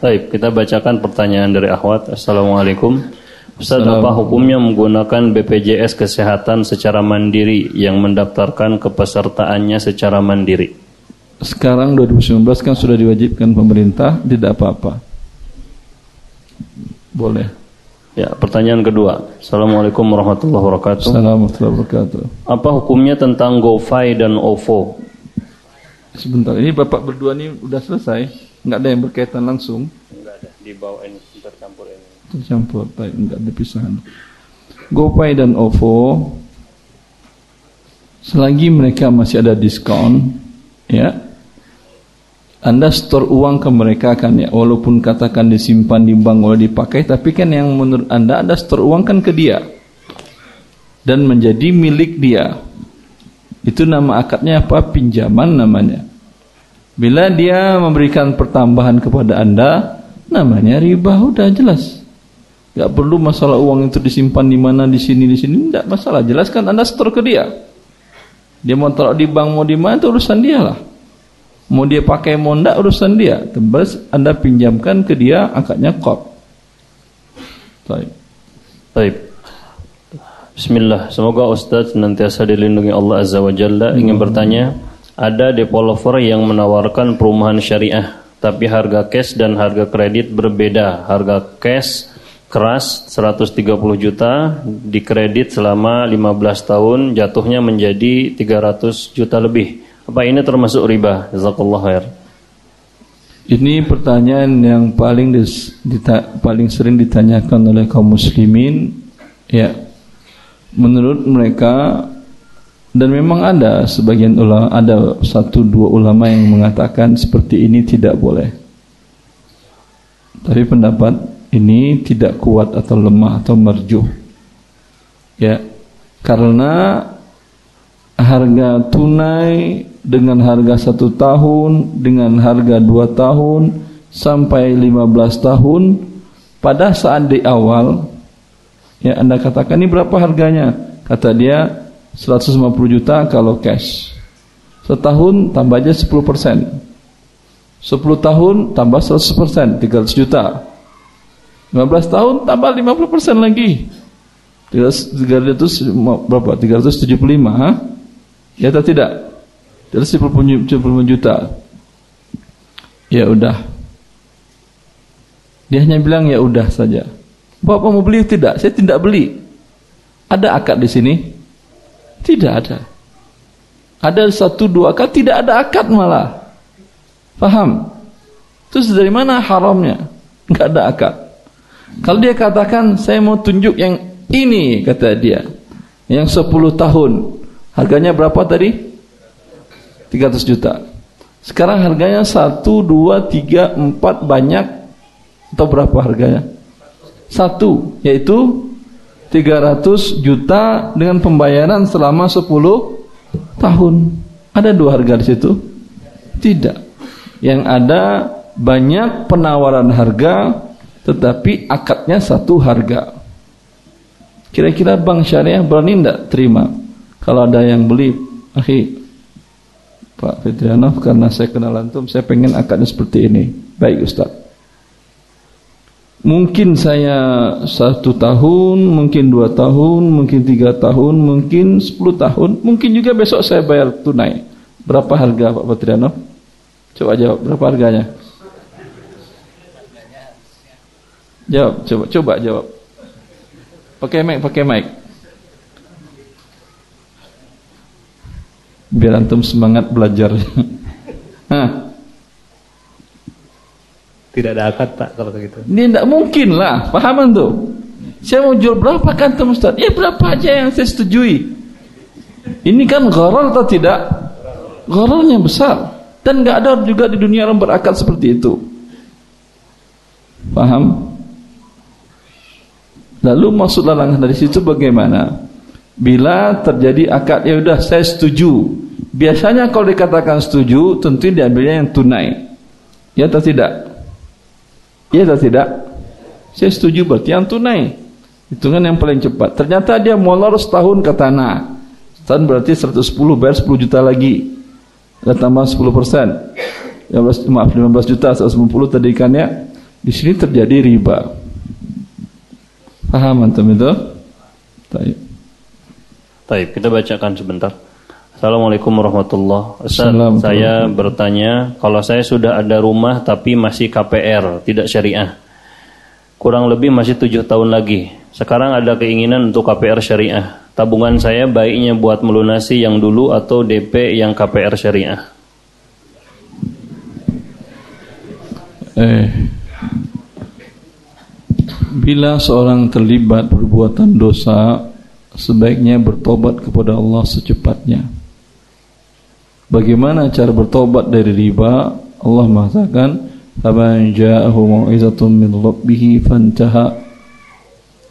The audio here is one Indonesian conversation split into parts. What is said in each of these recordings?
Baik, kita bacakan pertanyaan dari Ahwat. Assalamualaikum. Ustaz, apa hukumnya menggunakan BPJS Kesehatan secara mandiri yang mendaftarkan kepesertaannya secara mandiri? Sekarang 2019 kan sudah diwajibkan pemerintah, tidak apa-apa. Boleh. Ya, pertanyaan kedua. Assalamualaikum warahmatullahi wabarakatuh. Assalamualaikum warahmatullahi wabarakatuh. Apa hukumnya tentang GoFi dan OVO? Sebentar, ini Bapak berdua ini udah selesai? Enggak ada yang berkaitan langsung? Enggak ada, di bawah ini tercampur ini. Tercampur, baik, enggak ada pisahan. GoPay dan OVO selagi mereka masih ada diskon, ya, anda store uang ke mereka kan ya, walaupun katakan disimpan di bank atau dipakai, tapi kan yang menurut Anda Anda store uang kan ke dia dan menjadi milik dia. Itu nama akadnya apa? Pinjaman namanya. Bila dia memberikan pertambahan kepada Anda, namanya riba udah jelas. Gak perlu masalah uang itu disimpan di mana, di sini, di sini, tidak masalah. Jelaskan Anda store ke dia. Dia mau taruh di bank mau di mana itu urusan dia lah. Mau dia pakai mau tidak urusan dia. Terus Anda pinjamkan ke dia akadnya kop. Baik. Baik. Bismillah, semoga Ustaz nantiasa dilindungi Allah Azza wa Jalla. Ingin hmm. bertanya, ada developer yang menawarkan perumahan syariah, tapi harga cash dan harga kredit berbeda. Harga cash keras 130 juta, di kredit selama 15 tahun jatuhnya menjadi 300 juta lebih. Apa ini termasuk riba? Jazakallah khair. Ini pertanyaan yang paling dis, dita, paling sering ditanyakan oleh kaum muslimin ya menurut mereka dan memang ada sebagian ulama ada satu dua ulama yang mengatakan seperti ini tidak boleh. Tapi pendapat ini tidak kuat atau lemah atau merjuh. Ya. Karena harga tunai dengan harga satu tahun dengan harga dua tahun sampai lima belas tahun pada saat di awal Ya, Anda katakan ini berapa harganya? Kata dia 150 juta kalau cash. Setahun tambah aja 10 persen. 10 tahun tambah 100 persen, 300 juta. 15 tahun tambah 50 persen lagi. 300, 300 berapa? 375, ha? Ya atau tidak? 370 juta. Ya udah. Dia hanya bilang ya udah saja. Bapak mau beli tidak? Saya tidak beli. Ada akad di sini? Tidak ada. Ada satu dua akad, tidak ada akad malah. Paham? Terus dari mana haramnya? Enggak ada akad. Kalau dia katakan saya mau tunjuk yang ini kata dia. Yang 10 tahun. Harganya berapa tadi? 300 juta. Sekarang harganya 1 2 3 4 banyak atau berapa harganya? satu yaitu 300 juta dengan pembayaran selama 10 tahun. Ada dua harga di situ? Tidak. Yang ada banyak penawaran harga tetapi akadnya satu harga. Kira-kira bank syariah berani tidak terima kalau ada yang beli, akhi Pak Fitrianov karena saya kenal antum, saya pengen akadnya seperti ini. Baik Ustaz. Mungkin saya satu tahun, mungkin dua tahun, mungkin tiga tahun, mungkin sepuluh tahun, mungkin juga besok saya bayar tunai. Berapa harga Pak Patriano? Coba jawab, berapa harganya? Jawab, coba, coba jawab. Pakai mic, pakai mic. Biar antum semangat belajar. Hah. Tidak ada akad Pak kalau begitu. Ini tidak mungkin lah, paham tuh? Saya mau jual berapa kantor Ustaz? Ya berapa aja yang saya setujui. Ini kan gharar atau tidak? Ghararnya besar. Dan nggak ada juga di dunia orang berakad seperti itu. Paham? Lalu maksud larangan dari situ bagaimana? Bila terjadi akad ya udah saya setuju. Biasanya kalau dikatakan setuju tentu diambilnya yang tunai. Ya atau tidak? Iya atau tidak? Saya setuju berarti yang tunai. Hitungan yang paling cepat. Ternyata dia molor setahun ke tanah. Setahun berarti 110 bayar 10 juta lagi. Dan tambah 10 persen. 15, maaf 15 juta 150 tadi ikannya. Di sini terjadi riba. Paham antum itu? Baik. Baik, kita bacakan sebentar. Assalamualaikum warahmatullahi wabarakatuh. Saya bertanya, kalau saya sudah ada rumah tapi masih KPR, tidak syariah. Kurang lebih masih tujuh tahun lagi. Sekarang ada keinginan untuk KPR syariah. Tabungan saya baiknya buat melunasi yang dulu atau DP yang KPR syariah. Eh, bila seorang terlibat perbuatan dosa, sebaiknya bertobat kepada Allah secepatnya. Bagaimana cara bertobat dari riba? Allah mengatakan, "Faman ja'ahu mau'izatun min rabbih fantaha."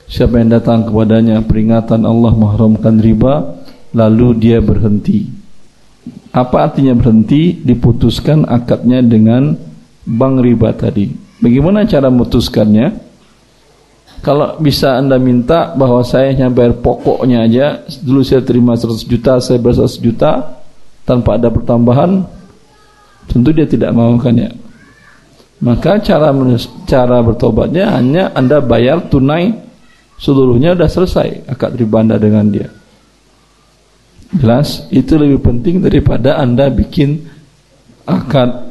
Siapa yang datang kepadanya peringatan Allah mengharamkan riba, lalu dia berhenti. Apa artinya berhenti? Diputuskan akadnya dengan bank riba tadi. Bagaimana cara memutuskannya? Kalau bisa anda minta bahwa saya hanya bayar pokoknya aja Dulu saya terima 100 juta, saya bayar 100 juta Tanpa ada pertambahan Tentu dia tidak mau kan ya Maka cara cara bertobatnya hanya anda bayar tunai Seluruhnya sudah selesai akad riba anda dengan dia. Jelas itu lebih penting daripada anda bikin akad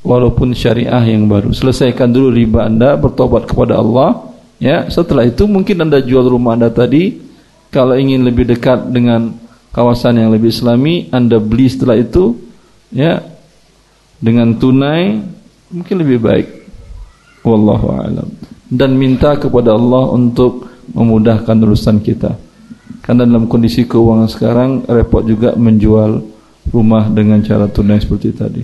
Walaupun syariah yang baru. Selesaikan dulu riba anda Bertobat kepada Allah Ya, setelah itu mungkin Anda jual rumah Anda tadi kalau ingin lebih dekat dengan kawasan yang lebih islami, Anda beli setelah itu ya dengan tunai mungkin lebih baik. Wallahu a'lam. Dan minta kepada Allah untuk memudahkan urusan kita. Karena dalam kondisi keuangan sekarang repot juga menjual rumah dengan cara tunai seperti tadi.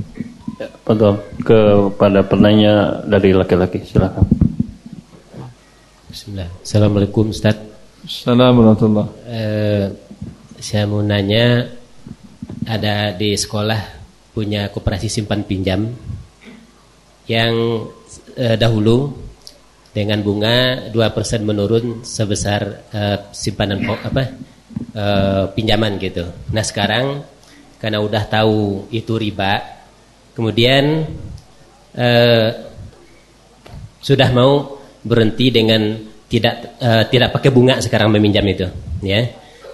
Ya, betul. Kepada penanya dari laki-laki, silakan. Bismillah. Assalamualaikum Ustaz. Assalamualaikum. Eh, saya mau nanya, ada di sekolah punya koperasi simpan pinjam yang eh, dahulu dengan bunga 2% menurun sebesar eh, simpanan apa eh, pinjaman gitu. Nah sekarang karena udah tahu itu riba, kemudian eh, sudah mau berhenti dengan tidak uh, tidak pakai bunga sekarang meminjam itu, ya.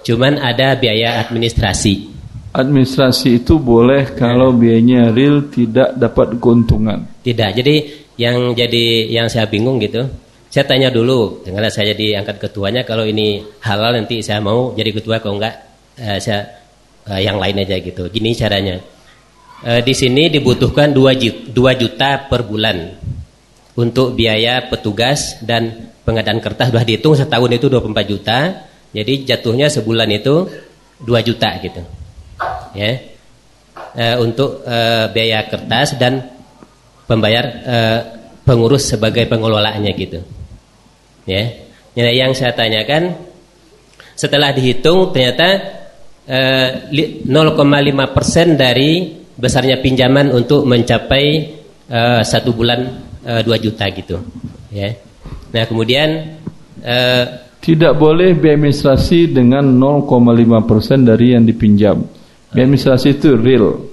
Cuman ada biaya administrasi. Administrasi itu boleh kalau biayanya real tidak dapat keuntungan. Tidak. Jadi yang jadi yang saya bingung gitu. Saya tanya dulu, dengan saya jadi angkat ketuanya kalau ini halal nanti saya mau jadi ketua kalau enggak uh, saya uh, yang lain aja gitu. Gini caranya. Uh, di sini dibutuhkan 2 juta per bulan untuk biaya petugas dan pengadaan kertas sudah dihitung setahun itu 24 juta jadi jatuhnya sebulan itu 2 juta gitu. Ya. E, untuk e, biaya kertas dan pembayar e, pengurus sebagai pengelolaannya gitu. Ya. Nah, yang saya tanyakan setelah dihitung ternyata 0,5 persen dari besarnya pinjaman untuk mencapai satu bulan eh, 2 juta gitu. Ya. Nah kemudian uh, tidak boleh biaya administrasi dengan 0,5% dari yang dipinjam biaya administrasi itu real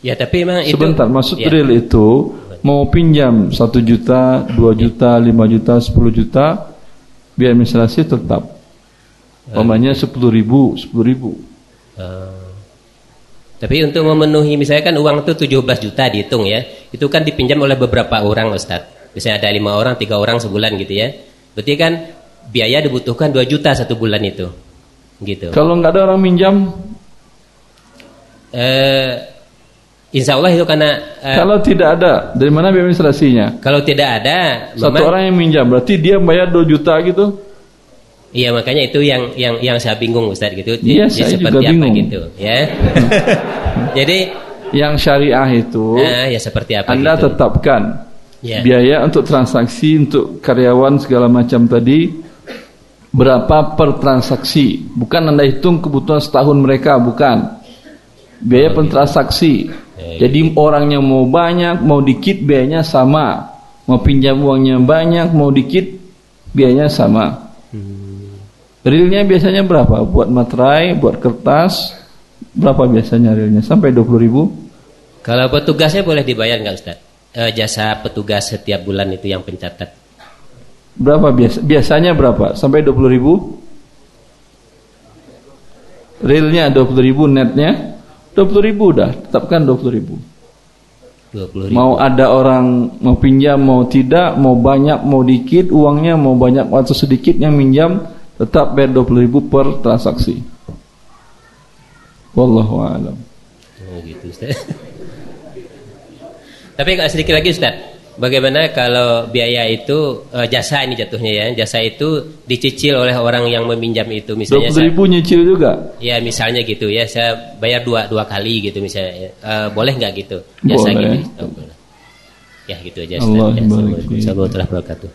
ya tapi memang itu sebentar maksud ya. real itu mau pinjam 1 juta 2 juta 5 juta 10 juta biaya administrasi tetap Umpamanya uh, 10 ribu 10 ribu uh, tapi untuk memenuhi misalnya kan uang itu 17 juta dihitung ya. Itu kan dipinjam oleh beberapa orang Ustaz. Misalnya ada lima orang, tiga orang sebulan gitu ya. Berarti kan biaya dibutuhkan 2 juta satu bulan itu. Gitu. Kalau nggak ada orang minjam eh Insya Allah itu karena eh, Kalau tidak ada Dari mana biaya administrasinya Kalau tidak ada Satu memang, orang yang minjam Berarti dia bayar 2 juta gitu Iya makanya itu yang yang yang saya bingung Ustaz gitu. Iya, ya, saya seperti juga apa bingung. gitu, ya. Jadi yang syariah itu nah, ya seperti apa Anda gitu. tetapkan ya. biaya untuk transaksi untuk karyawan segala macam tadi berapa per transaksi. Bukan Anda hitung kebutuhan setahun mereka, bukan. Biaya per transaksi. Ya, Jadi ya. orangnya mau banyak, mau dikit biayanya sama. Mau pinjam uangnya banyak, mau dikit biayanya sama. Hmm. Realnya biasanya berapa? Buat materai, buat kertas, berapa biasanya realnya? Sampai 20 ribu? Kalau petugasnya boleh dibayar nggak Ustaz? eh, jasa petugas setiap bulan itu yang pencatat. Berapa biasa? Biasanya berapa? Sampai 20 ribu? Realnya 20 ribu, netnya 20 ribu udah, tetapkan 20 ribu. 20 ribu. Mau ada orang mau pinjam, mau tidak, mau banyak, mau dikit, uangnya mau banyak atau sedikit yang minjam, tetap bayar 20 ribu per transaksi. Wallahu a'lam. Oh gitu Ustaz. Tapi kalau sedikit lagi Ustaz, bagaimana kalau biaya itu eh, jasa ini jatuhnya ya, jasa itu dicicil oleh orang yang meminjam itu misalnya 20 saya, ribu nyicil juga. ya misalnya gitu ya, saya bayar dua dua kali gitu misalnya, Eh, boleh nggak gitu jasa Boleh. gitu? Oh, boleh. Ya gitu aja Ustaz. Allah Ya, Assalamualaikum wabarakatuh.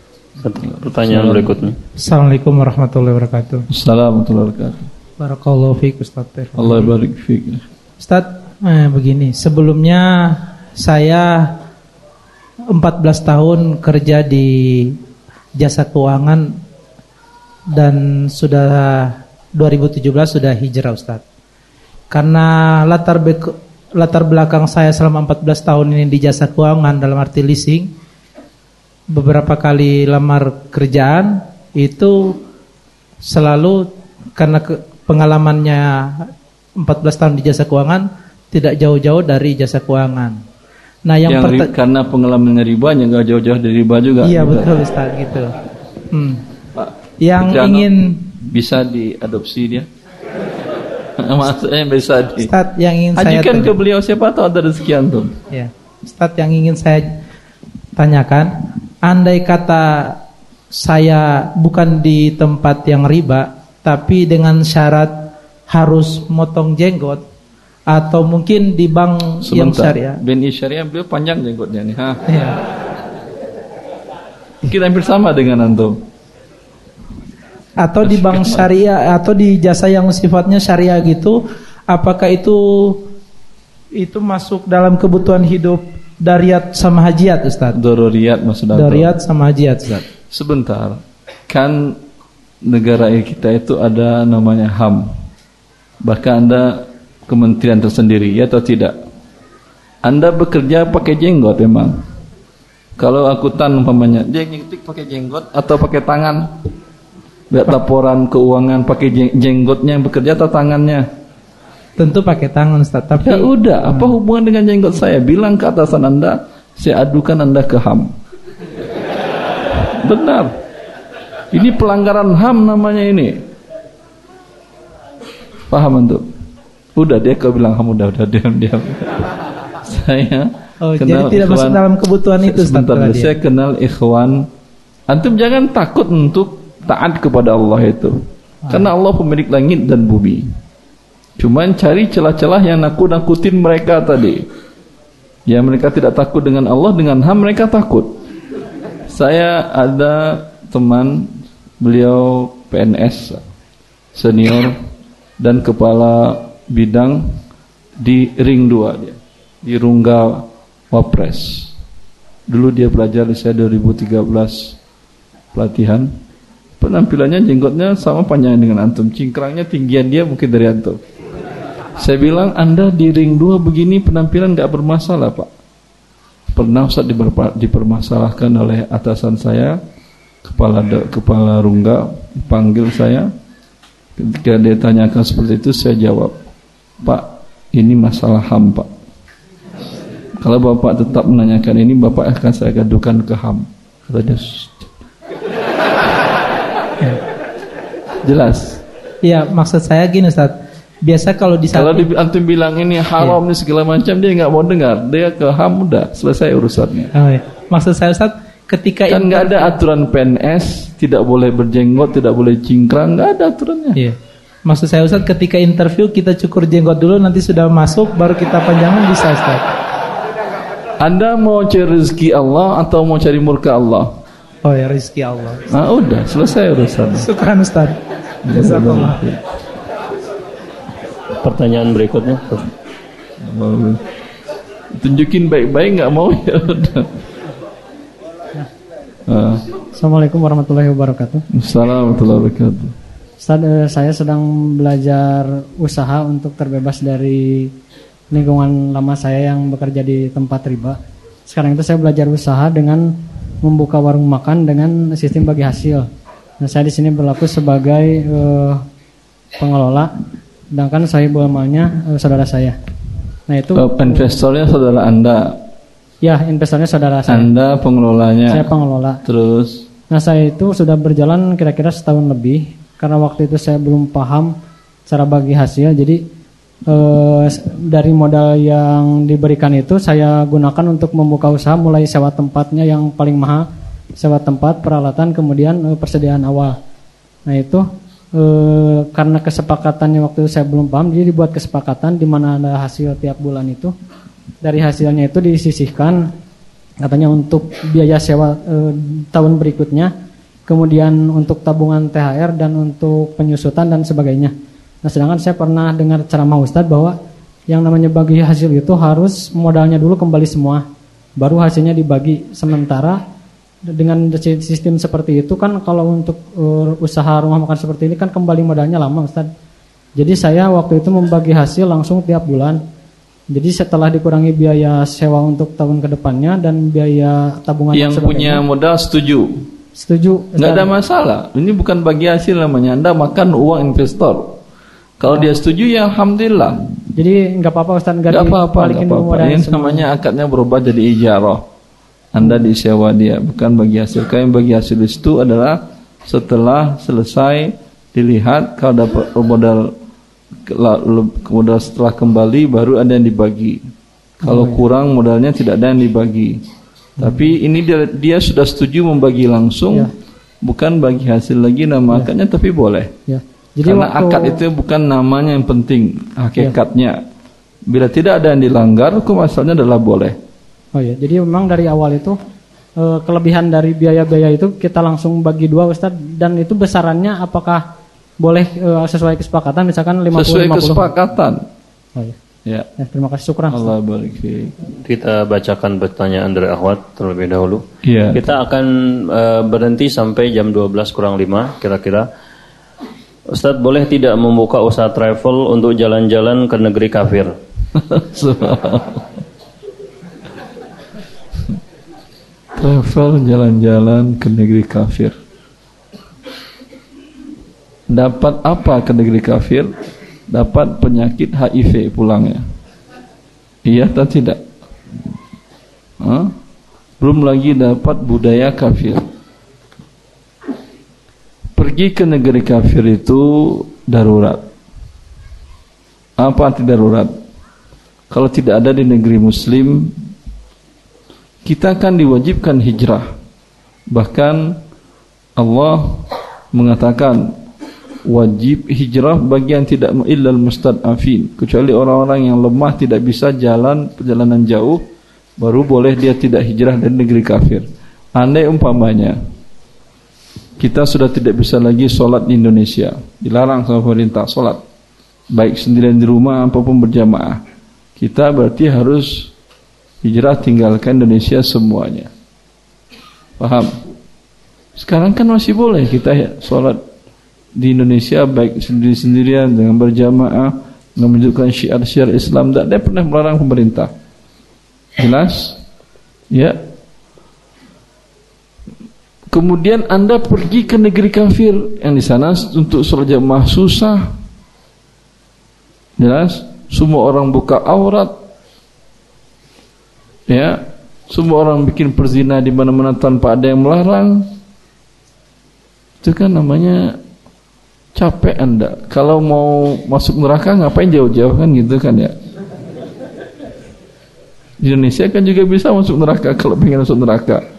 Pertanyaan berikutnya. Assalamualaikum warahmatullahi wabarakatuh. Assalamualaikum warahmatullahi wabarakatuh. Barakallahu fiik Ustaz. Allah barik fiik. Ustaz, eh, begini, sebelumnya saya 14 tahun kerja di jasa keuangan dan sudah 2017 sudah hijrah Ustaz. Karena latar latar belakang saya selama 14 tahun ini di jasa keuangan dalam arti leasing beberapa kali lamar kerjaan itu selalu karena ke- pengalamannya 14 tahun di jasa keuangan tidak jauh-jauh dari jasa keuangan. Nah, yang, Yang ri- karena pengalamannya riba yang enggak jauh-jauh dari riba juga. Iya, Gitu. betul Ustaz gitu. Hmm. Pak, Yang Jangan- ingin bisa diadopsi dia. Maksudnya bisa di Ustaz yang ingin saya Ajukan ke beliau siapa tahu ada rezeki antum. Ya. Ustaz yang ingin saya tanyakan, andai kata saya bukan di tempat yang riba, tapi dengan syarat harus motong jenggot atau mungkin di bank yang syariah. BNI Syariah beliau panjang jenggotnya nih. Ha. Ya. Mungkin hampir sama dengan antum. Atau di bank syariah atau di jasa yang sifatnya syariah gitu, apakah itu itu masuk dalam kebutuhan hidup dariat sama hajiat Ustaz? Dororiyat maksud antum. Dariat sama hajiat Ustaz. Sebentar. Kan negara kita itu ada namanya HAM. Bahkan ada kementerian tersendiri, ya atau tidak? Anda bekerja pakai jenggot memang. Kalau akuntan umpamanya, dia nyetik pakai jenggot atau pakai tangan? Lihat laporan keuangan pakai jeng- jenggotnya yang bekerja atau tangannya? Tentu pakai tangan Ustaz, tapi Ya udah, apa hubungan dengan jenggot saya? Bilang ke atasan Anda, saya adukan Anda ke HAM. Benar. Ini pelanggaran HAM namanya ini. Paham antum? Udah dia kau bilang HAM udah udah diam diam. saya Oh, jadi tidak masuk dalam kebutuhan itu, Sebentar, dia. saya kenal ikhwan. Antum jangan takut untuk taat kepada Allah itu. Karena Allah pemilik langit dan bumi. Cuman cari celah-celah yang nakut-nakutin mereka tadi. Ya mereka tidak takut dengan Allah, dengan HAM mereka takut. Saya ada teman beliau PNS senior dan kepala bidang di ring 2 dia. Di Rungga Wapres. Dulu dia belajar di saya 2013 pelatihan. Penampilannya jenggotnya sama panjangnya dengan antum. Cingkrangnya tinggian dia mungkin dari antum. Saya bilang Anda di ring 2 begini penampilan nggak bermasalah Pak. Pernah Ustaz dipermasalahkan oleh atasan saya kepala kepala rungga panggil saya ketika dia tanyakan seperti itu saya jawab Pak ini masalah HAM Pak kalau Bapak tetap menanyakan ini Bapak akan saya gadukan ke HAM kata dia "Shh." jelas Iya, maksud saya gini Ustaz. Biasa kalau di Kalau di antum bilang ini haram nih segala macam dia nggak mau dengar. Dia ke HAM udah selesai urusannya. Oh, iya. Maksud saya Ustaz, ketika Kan nggak ada aturan PNS tidak boleh berjenggot, tidak boleh cingkrang, nggak ada aturannya. Iya. Maksud saya Ustaz, ketika interview kita cukur jenggot dulu nanti sudah masuk baru kita panjangin bisa Ustaz. Anda mau cari rezeki Allah atau mau cari murka Allah? Oh ya rezeki Allah. Nah udah selesai urusannya. Syukran Ustaz. Jazakallah. Pertanyaan berikutnya. Tunjukin baik-baik nggak mau ya udah. Ah, Assalamualaikum warahmatullahi wabarakatuh. Assalamualaikum warahmatullahi wabarakatuh. Ustaz, eh, saya sedang belajar usaha untuk terbebas dari lingkungan lama saya yang bekerja di tempat riba. sekarang itu saya belajar usaha dengan membuka warung makan dengan sistem bagi hasil. Nah, saya di sini berlaku sebagai uh, pengelola, sedangkan saya amalnya uh, saudara saya. Nah itu uh, investornya saudara anda. Ya, investornya saudara saya. Anda pengelolanya. Saya pengelola. Terus? Nah saya itu sudah berjalan kira-kira setahun lebih karena waktu itu saya belum paham cara bagi hasil, jadi eh, dari modal yang diberikan itu saya gunakan untuk membuka usaha mulai sewa tempatnya yang paling mahal sewa tempat peralatan kemudian eh, persediaan awal. Nah itu eh, karena kesepakatannya waktu itu saya belum paham jadi dibuat kesepakatan di mana ada hasil tiap bulan itu. Dari hasilnya itu disisihkan katanya untuk biaya sewa eh, tahun berikutnya kemudian untuk tabungan THR dan untuk penyusutan dan sebagainya Nah sedangkan saya pernah dengar ceramah Ustadz bahwa yang namanya bagi hasil itu harus modalnya dulu kembali semua, baru hasilnya dibagi. Sementara dengan sistem seperti itu kan kalau untuk uh, usaha rumah makan seperti ini kan kembali modalnya lama Ustadz. Jadi saya waktu itu membagi hasil langsung tiap bulan. Jadi setelah dikurangi biaya sewa untuk tahun ke depannya dan biaya tabungan yang punya modal setuju. Setuju. Nggak ada masalah. Ini bukan bagi hasil namanya. Anda makan uang investor. Kalau dia setuju ya alhamdulillah. Jadi nggak apa-apa Ustaz nggak apa-apa. apa-apa. Ini namanya akadnya berubah jadi ijarah. Anda disewa dia bukan bagi hasil. Kalau yang bagi hasil itu adalah setelah selesai dilihat kalau dapat modal modal setelah kembali baru ada yang dibagi. Kalau oh, iya. kurang modalnya tidak ada yang dibagi. Tapi ini dia, dia sudah setuju membagi langsung, ya. bukan bagi hasil lagi nama ya. akadnya tapi boleh. Ya. Jadi Karena waktu, akad itu bukan namanya yang penting, hakikatnya. Ya. Bila tidak ada yang dilanggar, hukum asalnya adalah boleh. Oh ya, jadi memang dari awal itu e, kelebihan dari biaya-biaya itu kita langsung bagi dua Ustaz dan itu besarannya apakah boleh e, sesuai kesepakatan misalkan 50 Sesuai 50. kesepakatan. Oh ya. Ya. ya terima kasih syukur. Allah barik Kita bacakan pertanyaan dari Ahwat terlebih dahulu. Ya. Kita akan uh, berhenti sampai jam 12 kurang 5 kira-kira. Ustadz boleh tidak membuka usaha travel untuk jalan-jalan ke negeri kafir? travel jalan-jalan ke negeri kafir. Dapat apa ke negeri kafir? Dapat penyakit HIV pulangnya. Iya atau tidak? Hah? Belum lagi dapat budaya kafir pergi ke negeri kafir itu darurat. Apa arti darurat? Kalau tidak ada di negeri muslim, kita akan diwajibkan hijrah. Bahkan Allah mengatakan wajib hijrah bagi yang tidak illal mustad'afin, kecuali orang-orang yang lemah tidak bisa jalan perjalanan jauh, baru boleh dia tidak hijrah dari negeri kafir. Andai umpamanya kita sudah tidak bisa lagi sholat di Indonesia. Dilarang sama pemerintah sholat. Baik sendirian di rumah apapun berjamaah. Kita berarti harus hijrah tinggalkan Indonesia semuanya. Paham? Sekarang kan masih boleh kita sholat di Indonesia baik sendiri-sendirian dengan berjamaah dengan menunjukkan syiar-syiar Islam. Tidak ada pernah melarang pemerintah. Jelas? Ya, Kemudian anda pergi ke negeri kafir yang di sana untuk sholat jamaah susah. Jelas? Semua orang buka aurat. Ya, semua orang bikin perzina di mana-mana tanpa ada yang melarang. Itu kan namanya capek anda. Kalau mau masuk neraka ngapain jauh-jauh kan gitu kan ya. Di Indonesia kan juga bisa masuk neraka kalau pengen masuk neraka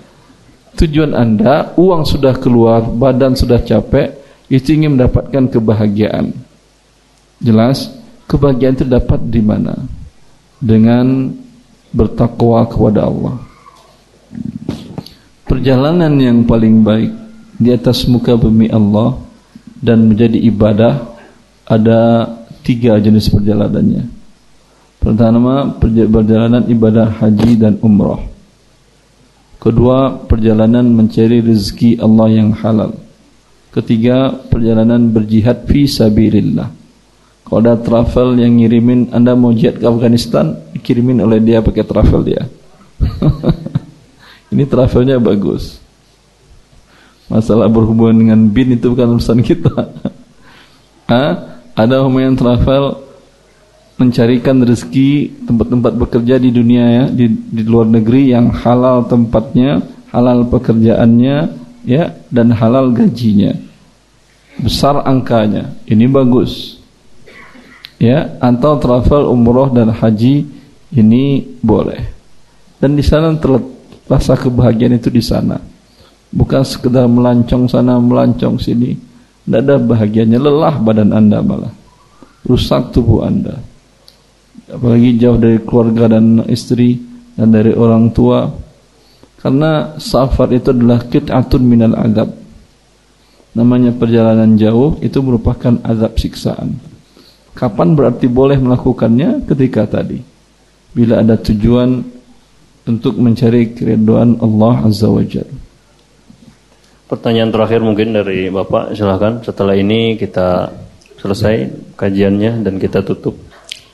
tujuan anda uang sudah keluar badan sudah capek itu ingin mendapatkan kebahagiaan jelas kebahagiaan itu dapat di mana dengan bertakwa kepada Allah perjalanan yang paling baik di atas muka bumi Allah dan menjadi ibadah ada tiga jenis perjalanannya pertama perjalanan ibadah haji dan umrah Kedua, perjalanan mencari rezeki Allah yang halal. Ketiga, perjalanan berjihad fi sabilillah. Kalau ada travel yang ngirimin Anda mau jihad ke Afghanistan, kirimin oleh dia pakai travel dia. Ini travelnya bagus. Masalah berhubungan dengan bin itu bukan urusan kita. Hah? Ada orang yang travel mencarikan rezeki tempat-tempat bekerja di dunia ya, di, di luar negeri yang halal tempatnya, halal pekerjaannya, ya, dan halal gajinya. Besar angkanya. Ini bagus. Ya, atau travel umroh dan haji ini boleh. Dan di sana terletak rasa kebahagiaan itu di sana. Bukan sekedar melancong sana, melancong sini. Tidak ada bahagianya, lelah badan anda malah. Rusak tubuh anda. Apalagi jauh dari keluarga dan istri dan dari orang tua. Karena safar itu adalah kit'atun minal azab. Namanya perjalanan jauh itu merupakan azab siksaan. Kapan berarti boleh melakukannya? Ketika tadi. Bila ada tujuan untuk mencari keriduan Allah Azza wa Jalla. Pertanyaan terakhir mungkin dari Bapak, silahkan. Setelah ini kita selesai kajiannya dan kita tutup.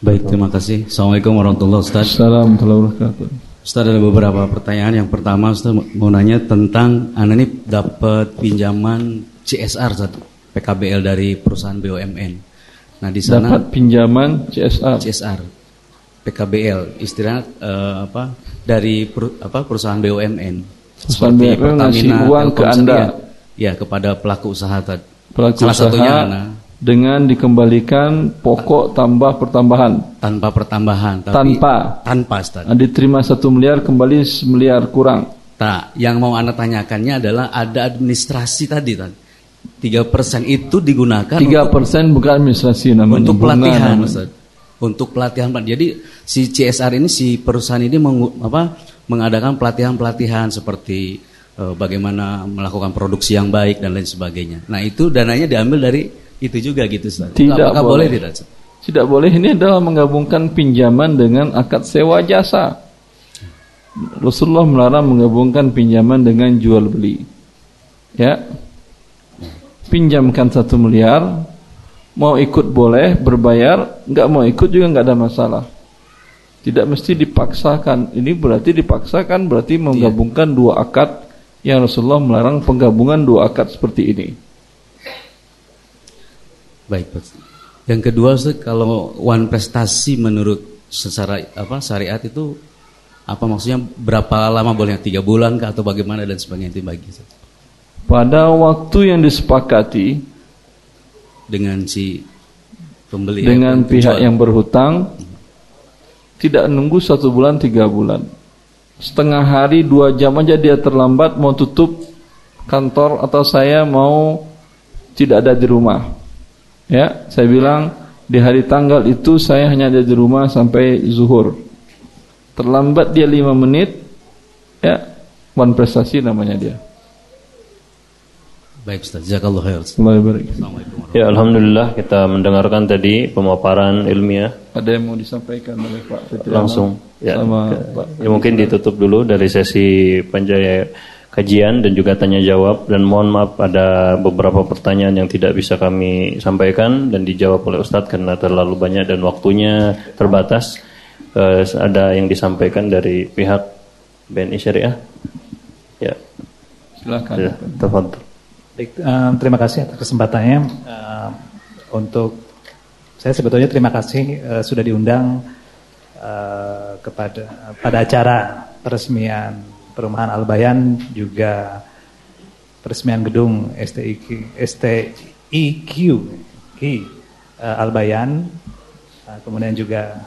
Baik, terima kasih. Assalamualaikum warahmatullahi wabarakatuh. Assalamualaikum warahmatullahi wabarakatuh. Ustaz ada beberapa pertanyaan. Yang pertama Ustaz mau nanya tentang Anda ini dapat pinjaman CSR Ustaz, PKBL dari perusahaan BUMN. Nah, di sana dapat pinjaman CSR. CSR. PKBL istilahnya uh, apa dari per, apa perusahaan BUMN seperti Pertamina uang ke Anda. ya, kepada pelaku usaha tadi. Pelaku salah usaha satunya nah, dengan dikembalikan pokok tambah pertambahan. Tanpa pertambahan tapi tanpa. tanpa Ustaz. Nah, diterima satu miliar kembali semiliar kurang. Tak yang mau anda tanyakannya adalah ada administrasi tadi tadi tiga persen itu digunakan tiga persen bukan administrasi namanya untuk pelatihan Ustaz. Untuk pelatihan jadi si CSR ini si perusahaan ini meng, apa, mengadakan pelatihan-pelatihan seperti uh, bagaimana melakukan produksi yang baik dan lain sebagainya. Nah itu dananya diambil dari itu juga gitu Ustaz. Tidak Apakah boleh. boleh tidak? Tidak boleh ini adalah menggabungkan pinjaman dengan akad sewa jasa. Rasulullah melarang menggabungkan pinjaman dengan jual beli. Ya. Pinjamkan satu miliar, Mau ikut boleh, berbayar, nggak mau ikut juga nggak ada masalah. Tidak mesti dipaksakan. Ini berarti dipaksakan berarti menggabungkan dua akad yang Rasulullah melarang penggabungan dua akad seperti ini. Baik, Pak. Yang kedua, kalau one prestasi menurut secara apa syariat itu apa maksudnya berapa lama boleh tiga bulan kah atau bagaimana dan sebagainya itu bagi pada waktu yang disepakati dengan si pembeli dengan pihak yang berhutang tidak nunggu satu bulan tiga bulan. Setengah hari dua jam aja dia terlambat mau tutup kantor atau saya mau tidak ada di rumah. Ya saya bilang di hari tanggal itu saya hanya ada di rumah sampai zuhur. Terlambat dia lima menit ya one prestasi namanya dia. Baik Ustaz, jazakallahu khair. Ya alhamdulillah kita mendengarkan tadi pemaparan ilmiah. Ada yang mau disampaikan oleh Pak Fitri Langsung ya. Sama Pak. Ya mungkin ditutup dulu dari sesi panjaya kajian dan juga tanya jawab dan mohon maaf ada beberapa pertanyaan yang tidak bisa kami sampaikan dan dijawab oleh Ustadz karena terlalu banyak dan waktunya terbatas. Uh, ada yang disampaikan dari pihak BNI Syariah? Ya. Silakan. Ya, Baik, um, terima kasih atas kesempatannya. Uh, untuk saya sebetulnya terima kasih uh, sudah diundang uh, kepada pada acara peresmian perumahan Albayan juga peresmian gedung STIQ STIQ uh, Albayan. Uh, kemudian juga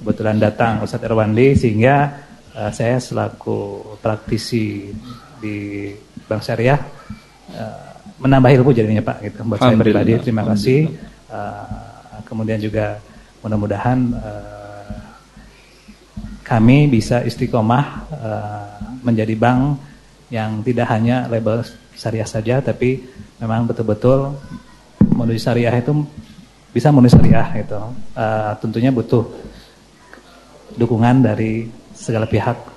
kebetulan datang Ustadz Erwandi sehingga uh, saya selaku praktisi di Bank Syariah Eh, menambah ilmu jadinya Pak gitu. Buat saya pribadi terima kasih. Uh, kemudian juga mudah-mudahan uh, kami bisa istiqomah uh, menjadi bank yang tidak hanya label syariah saja tapi memang betul-betul menuju syariah itu bisa menuju syariah itu uh, tentunya butuh dukungan dari segala pihak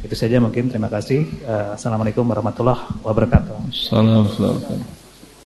itu saja mungkin terima kasih. Uh, Assalamualaikum warahmatullahi wabarakatuh. Assalamualaikum.